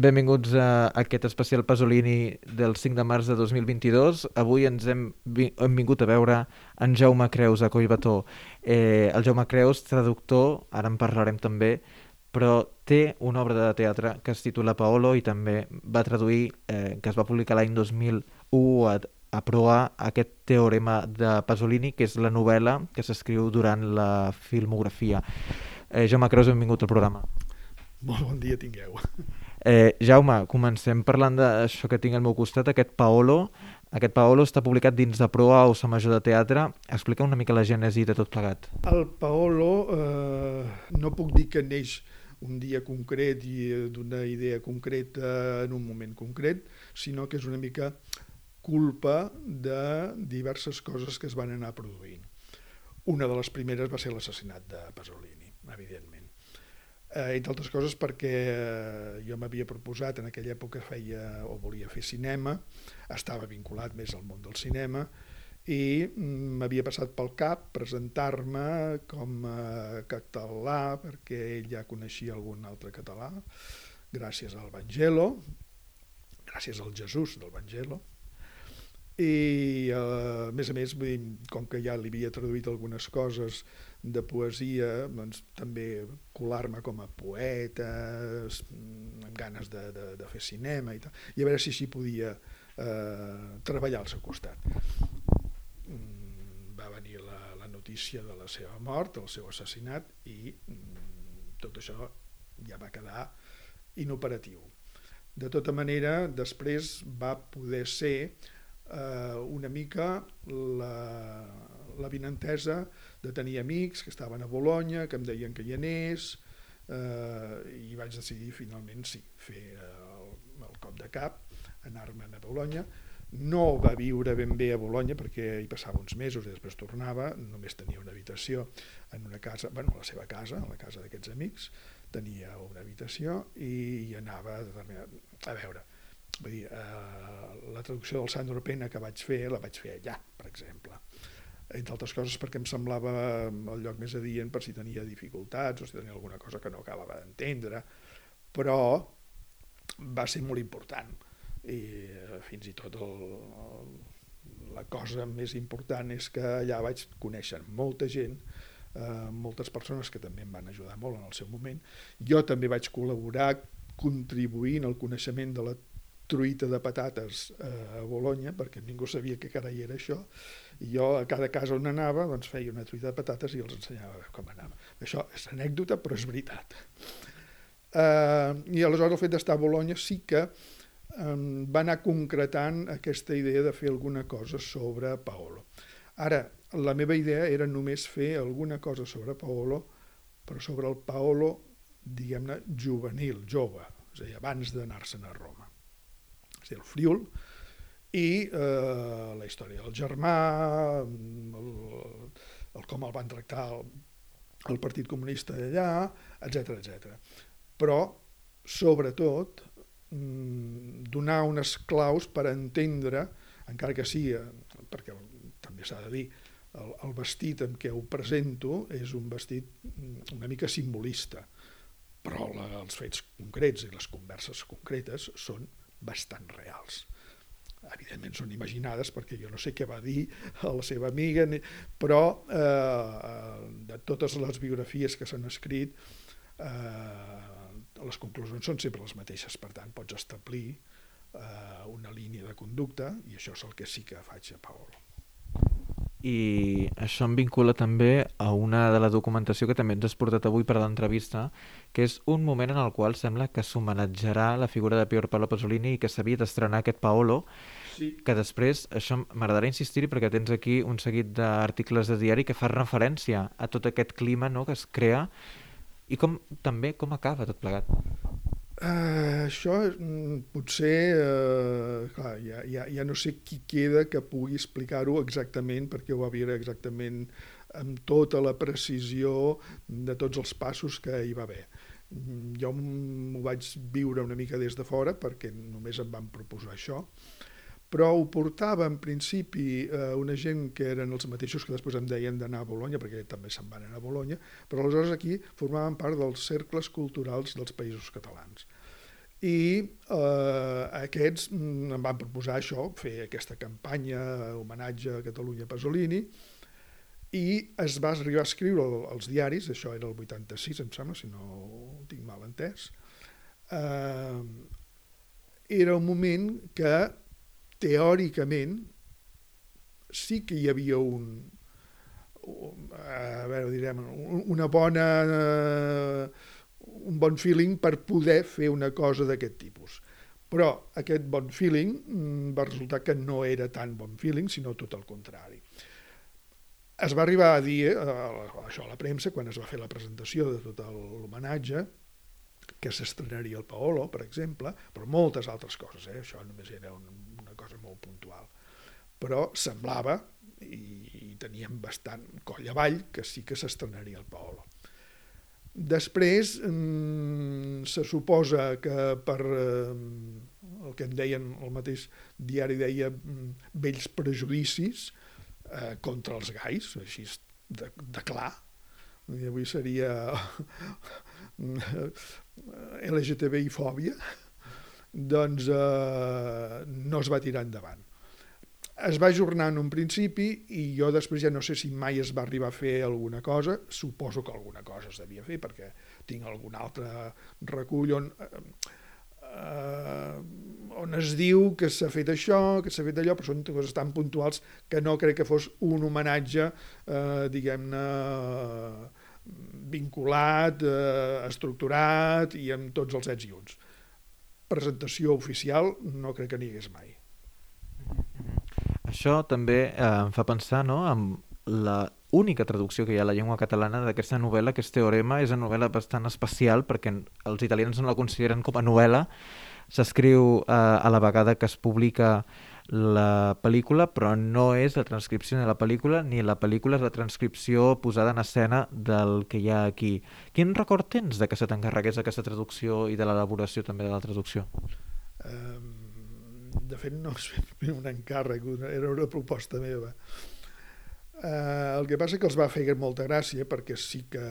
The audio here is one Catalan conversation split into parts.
Benvinguts a aquest especial Pasolini del 5 de març de 2022. Avui ens hem, hem vingut a veure en Jaume Creus a Coibató. Eh, el Jaume Creus, traductor, ara en parlarem també, però té una obra de teatre que es titula Paolo i també va traduir, eh, que es va publicar l'any 2001 a, a proar aquest teorema de Pasolini, que és la novel·la que s'escriu durant la filmografia. Eh, Jaume Creus, benvingut al programa. Molt bon dia tingueu. Eh, Jaume, comencem parlant d'això que tinc al meu costat, aquest Paolo. Aquest Paolo està publicat dins de Proa o Sa Major de Teatre. Explica una mica la gènesi de tot plegat. El Paolo eh, no puc dir que neix un dia concret i d'una idea concreta en un moment concret, sinó que és una mica culpa de diverses coses que es van anar produint. Una de les primeres va ser l'assassinat de Pasolini, evidentment eh, entre altres coses perquè eh, jo m'havia proposat, en aquella època feia o volia fer cinema, estava vinculat més al món del cinema, i mm, m'havia passat pel cap presentar-me com a català, perquè ell ja coneixia algun altre català, gràcies al Vangelo, gràcies al Jesús del Vangelo, i eh, a més a més, com que ja li havia traduït algunes coses de poesia, doncs, també colar-me com a poeta, amb ganes de, de, de fer cinema i tal, i a veure si així podia eh, treballar al seu costat. Mm, va venir la, la notícia de la seva mort, del seu assassinat, i mm, tot això ja va quedar inoperatiu. De tota manera, després va poder ser eh, una mica la, la de tenir amics que estaven a Bologna, que em deien que hi anés, eh, i vaig decidir finalment sí, fer el, el cop de cap, anar-me'n a Bologna. No va viure ben bé a Bologna perquè hi passava uns mesos i després tornava, només tenia una habitació en una casa, bueno, la seva casa, la casa d'aquests amics, tenia una habitació i hi anava a, a veure, Vull dir, eh, la traducció del Sandro Pena que vaig fer, la vaig fer allà, per exemple. Entre altres coses perquè em semblava el lloc més adient per si tenia dificultats o si tenia alguna cosa que no acabava d'entendre, però va ser molt important. I eh, fins i tot el, el, la cosa més important és que allà vaig conèixer molta gent, eh, moltes persones que també em van ajudar molt en el seu moment. Jo també vaig col·laborar contribuint al coneixement de la truita de patates eh, a Bologna, perquè ningú sabia què carai era això, i jo a cada casa on anava doncs feia una truita de patates i els ensenyava com anava. Això és anècdota, però és veritat. Eh, I aleshores el fet d'estar a Bologna sí que eh, va anar concretant aquesta idea de fer alguna cosa sobre Paolo. Ara, la meva idea era només fer alguna cosa sobre Paolo, però sobre el Paolo, diguem-ne, juvenil, jove, és a dir, abans d'anar-se'n a Roma el Friul, i eh, la història del germà, el, el com el van tractar el, el Partit Comunista d'allà, etc etc. Però, sobretot, mm, donar unes claus per entendre, encara que sigui, perquè també s'ha de dir, el, el vestit en què ho presento és un vestit mm, una mica simbolista, però la, els fets concrets i les converses concretes són bastant reals. Evidentment són imaginades perquè jo no sé què va dir a la seva amiga, però eh, de totes les biografies que s'han escrit eh, les conclusions són sempre les mateixes, per tant pots establir eh, una línia de conducta i això és el que sí que faig a Paolo i això em vincula també a una de la documentació que també ens has portat avui per a l'entrevista, que és un moment en el qual sembla que s'homenatjarà la figura de Pier Paolo Pasolini i que s'havia d'estrenar aquest Paolo, sí. que després, això m'agradarà insistir-hi perquè tens aquí un seguit d'articles de diari que fa referència a tot aquest clima no, que es crea i com també com acaba tot plegat. Uh, això mm, potser, uh, clar, ja, ja, ja no sé qui queda que pugui explicar-ho exactament perquè ho va veure exactament amb tota la precisió de tots els passos que hi va haver. Mm, jo m'ho vaig viure una mica des de fora perquè només em van proposar això, però ho portava en principi eh, una gent que eren els mateixos que després em deien d'anar a Bologna, perquè també se'n van anar a Bologna, però aleshores aquí formaven part dels cercles culturals dels països catalans. i eh, aquests mm, em van proposar això, fer aquesta campanya homenatge a Catalunya Pasolini, i es va arribar a escriure als diaris, això era el 86, em sembla, si no ho tinc mal entès, eh, era un moment que teòricament sí que hi havia un, a veure, direm, una bona, un bon feeling per poder fer una cosa d'aquest tipus. Però aquest bon feeling mm, va resultar que no era tan bon feeling, sinó tot el contrari. Es va arribar a dir, eh, això a la premsa, quan es va fer la presentació de tot l'homenatge, que s'estrenaria el Paolo, per exemple, però moltes altres coses, eh? això només era un, cosa molt puntual. Però semblava, i, i teníem bastant coll avall, que sí que s'estrenaria el Paolo. Després mm, se suposa que per eh, el que en deien, el mateix diari deia, mm, vells prejudicis eh, contra els gais, així de, de clar, i avui seria LGTBI-fòbia, doncs eh, no es va tirar endavant. Es va ajornar en un principi i jo després ja no sé si mai es va arribar a fer alguna cosa, suposo que alguna cosa es devia fer perquè tinc algun altre recull on, eh, eh, on es diu que s'ha fet això, que s'ha fet allò, però són coses tan puntuals que no crec que fos un homenatge, eh, diguem-ne, vinculat, eh, estructurat i amb tots els ets i uns. Presentació oficial no crec que n'hi hagués mai. Això també eh, em fa pensar no, amb la única traducció que hi ha a la llengua catalana d'aquesta novel·la, que és Teorema, és una novel·la bastant especial perquè els italians no la consideren com a novel·la, s'escriu eh, a la vegada que es publica la pel·lícula, però no és la transcripció de la pel·lícula, ni la pel·lícula és la transcripció posada en escena del que hi ha aquí. Quin record tens de que se t'encarregués aquesta traducció i de l'elaboració també de la traducció? Um, de fet, no és un encàrrec, era una proposta meva. Uh, el que passa que els va fer molta gràcia perquè sí que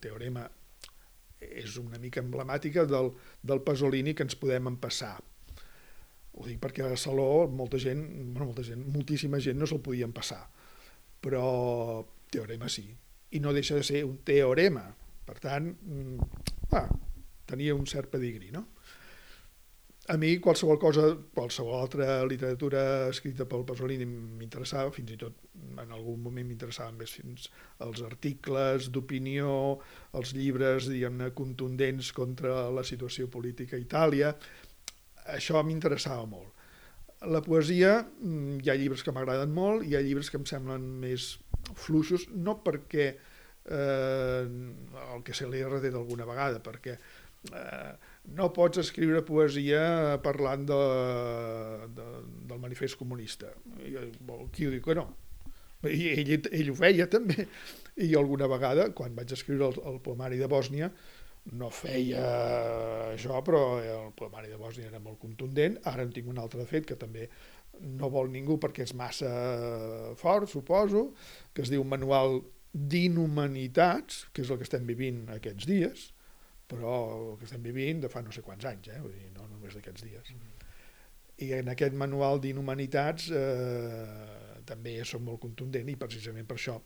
Teorema és una mica emblemàtica del, del Pasolini que ens podem empassar ho dic perquè a Saló molta gent, bueno, molta gent, moltíssima gent no se'l podien passar, però teorema sí, i no deixa de ser un teorema, per tant, mm, ah, tenia un cert pedigrí, no? A mi qualsevol cosa, qualsevol altra literatura escrita pel Pasolini m'interessava, fins i tot en algun moment m'interessaven més fins els articles d'opinió, els llibres, diguem-ne, contundents contra la situació política a Itàlia, això m'interessava molt. La poesia, mm, hi ha llibres que m'agraden molt, hi ha llibres que em semblen més fluixos, no perquè eh, el que se li té d'alguna vegada, perquè eh, no pots escriure poesia parlant de, de, del manifest comunista. I, qui ho diu que no? I ell, ell ho feia també. I alguna vegada, quan vaig escriure el, el poemari de Bòsnia, no feia això, però el poemari de Bòsnia era molt contundent. Ara en tinc un altre fet que també no vol ningú perquè és massa fort, suposo, que es diu Manual d'Inhumanitats, que és el que estem vivint aquests dies, però el que estem vivint de fa no sé quants anys, eh? Vull dir, no només d'aquests dies. I en aquest Manual d'Inhumanitats eh, també soc molt contundent i precisament per això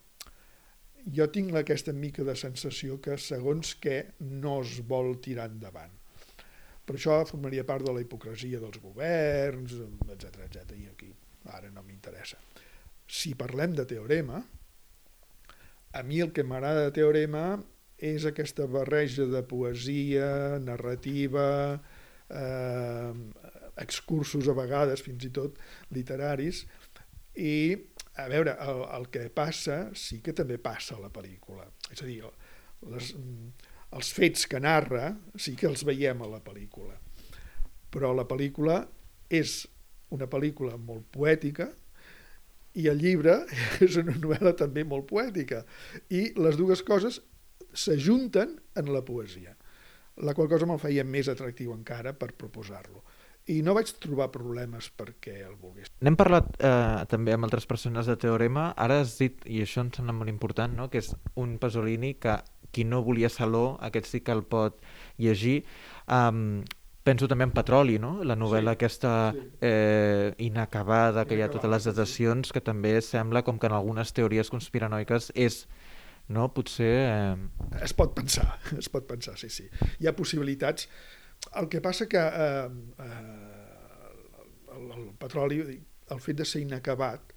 jo tinc aquesta mica de sensació que segons què no es vol tirar endavant. Per això formaria part de la hipocresia dels governs, etc etc i aquí ara no m'interessa. Si parlem de teorema, a mi el que m'agrada de teorema és aquesta barreja de poesia, narrativa, eh, excursos a vegades, fins i tot literaris, i a veure, el, el que passa sí que també passa a la pel·lícula. És a dir, les, els fets que narra sí que els veiem a la pel·lícula. Però la pel·lícula és una pel·lícula molt poètica i el llibre és una novel·la també molt poètica. I les dues coses s'ajunten en la poesia, la qual cosa me'l feia més atractiu encara per proposar-lo i no vaig trobar problemes perquè el volgués. N'hem parlat eh, també amb altres persones de Teorema, ara has dit, i això em sembla molt important, no? que és un Pasolini que qui no volia Saló, aquest sí que el pot llegir. Um, penso també en Petroli, no? la novel·la Sí, aquesta sí. eh, inacabada, que hi ha totes les sí. datacions, que també sembla com que en algunes teories conspiranoiques és, no? potser... Eh, Es pot pensar, es pot pensar, sí, sí. Hi ha possibilitats. El que passa que eh, eh, el, el petroli, el fet de ser inacabat,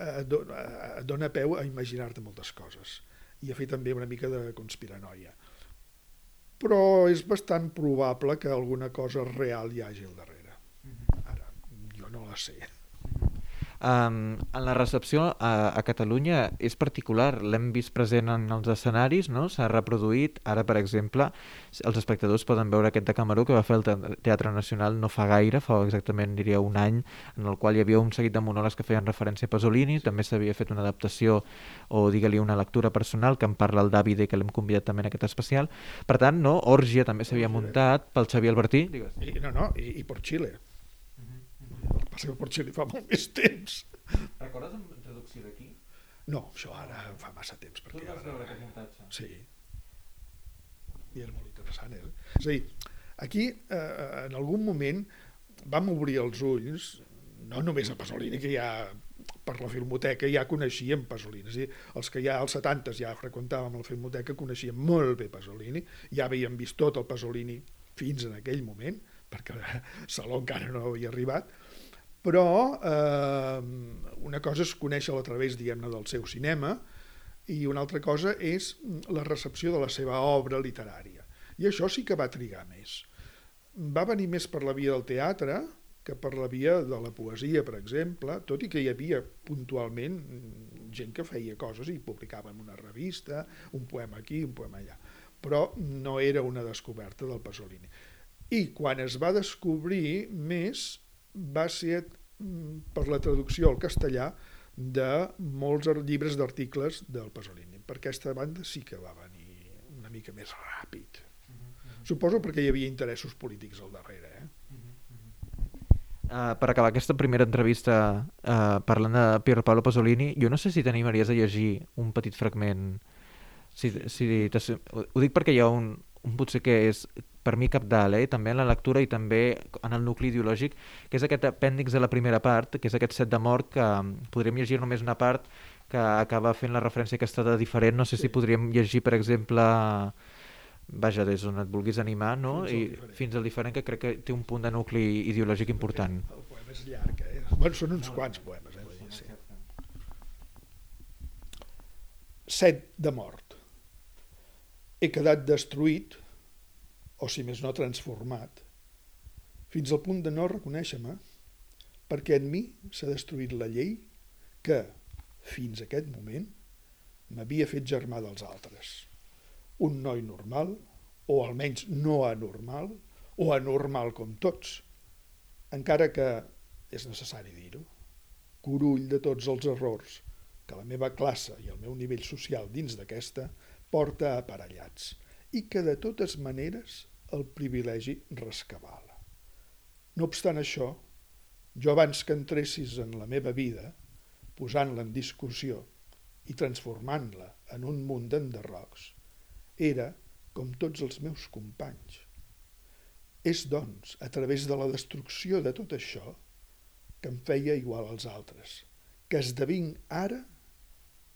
eh, eh, dona peu a imaginar-te moltes coses i a fer també una mica de conspiranoia. Però és bastant probable que alguna cosa real hi hagi al darrere. Ara, jo no la sé. Um, en la recepció a, a Catalunya és particular, l'hem vist present en els escenaris, no? s'ha reproduït, ara per exemple els espectadors poden veure aquest de Camaró que va fer el Te- Teatre Nacional no fa gaire, fa exactament diria un any, en el qual hi havia un seguit de monòlegs que feien referència a Pasolini, també s'havia fet una adaptació o digue-li una lectura personal que en parla el Davide que l'hem convidat també en aquest especial, per tant, no? Òrgia també s'havia muntat pel Xavier Albertí, digues. I, no, no, i, i per Xile. Passa que per Xile fa molt més temps. Recordes en traducció d'aquí? No, això ara fa massa temps. Perquè ara... muntatge? Sí. I és molt interessant. Eh? És a dir, aquí, eh, en algun moment, vam obrir els ulls, no només a Pasolini, que ja per la filmoteca ja coneixíem Pasolini. És a dir, els que ja als 70 ja freqüentàvem la filmoteca coneixíem molt bé Pasolini, ja havíem vist tot el Pasolini fins en aquell moment, perquè Saló encara no havia arribat, però eh, una cosa és conèixer-lo a través, diguem-ne, del seu cinema, i una altra cosa és la recepció de la seva obra literària. I això sí que va trigar més. Va venir més per la via del teatre que per la via de la poesia, per exemple, tot i que hi havia puntualment gent que feia coses i publicava en una revista, un poema aquí, un poema allà. Però no era una descoberta del Pasolini. I quan es va descobrir més va ser mm, per la traducció al castellà de molts llibres d'articles del Pasolini. Per aquesta banda sí que va venir una mica més ràpid. Suposo perquè hi havia interessos polítics al darrere. Eh? Uh, per acabar aquesta primera entrevista uh, parlant de Pier Paolo Pasolini, jo no sé si t'animaries a llegir un petit fragment. Si, si ho dic perquè hi ha un potser que és per mi capdalt, eh? també en la lectura i també en el nucli ideològic, que és aquest apèndix de la primera part, que és aquest set de mort, que um, podríem llegir només una part que acaba fent la referència aquesta de diferent. No sé Sí. si podríem llegir, per exemple, vaja, des d'on et vulguis animar, no? Fins al I diferent. fins al diferent, que crec que té un punt de nucli ideològic important. El poema és llarg, eh? Bueno, són uns quants poemes, eh? Sí. Set de mort. He quedat destruït, o si més no transformat, fins al punt de no reconèixer-me, perquè en mi s'ha destruït la llei que, fins a aquest moment, m'havia fet germà dels altres. Un noi normal, o almenys no anormal, o anormal com tots, encara que és necessari dir-ho, curull de tots els errors que la meva classe i el meu nivell social dins d'aquesta porta aparellats i que de totes maneres el privilegi rescabala. No obstant això, jo abans que entressis en la meva vida, posant-la en discussió i transformant-la en un munt d'enderrocs, era com tots els meus companys. És, doncs, a través de la destrucció de tot això que em feia igual als altres, que esdevinc ara,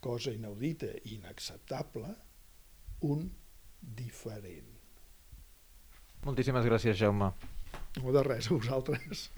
cosa inaudita i inacceptable, un diferent. Moltíssimes gràcies, Jaume. No de res a vosaltres.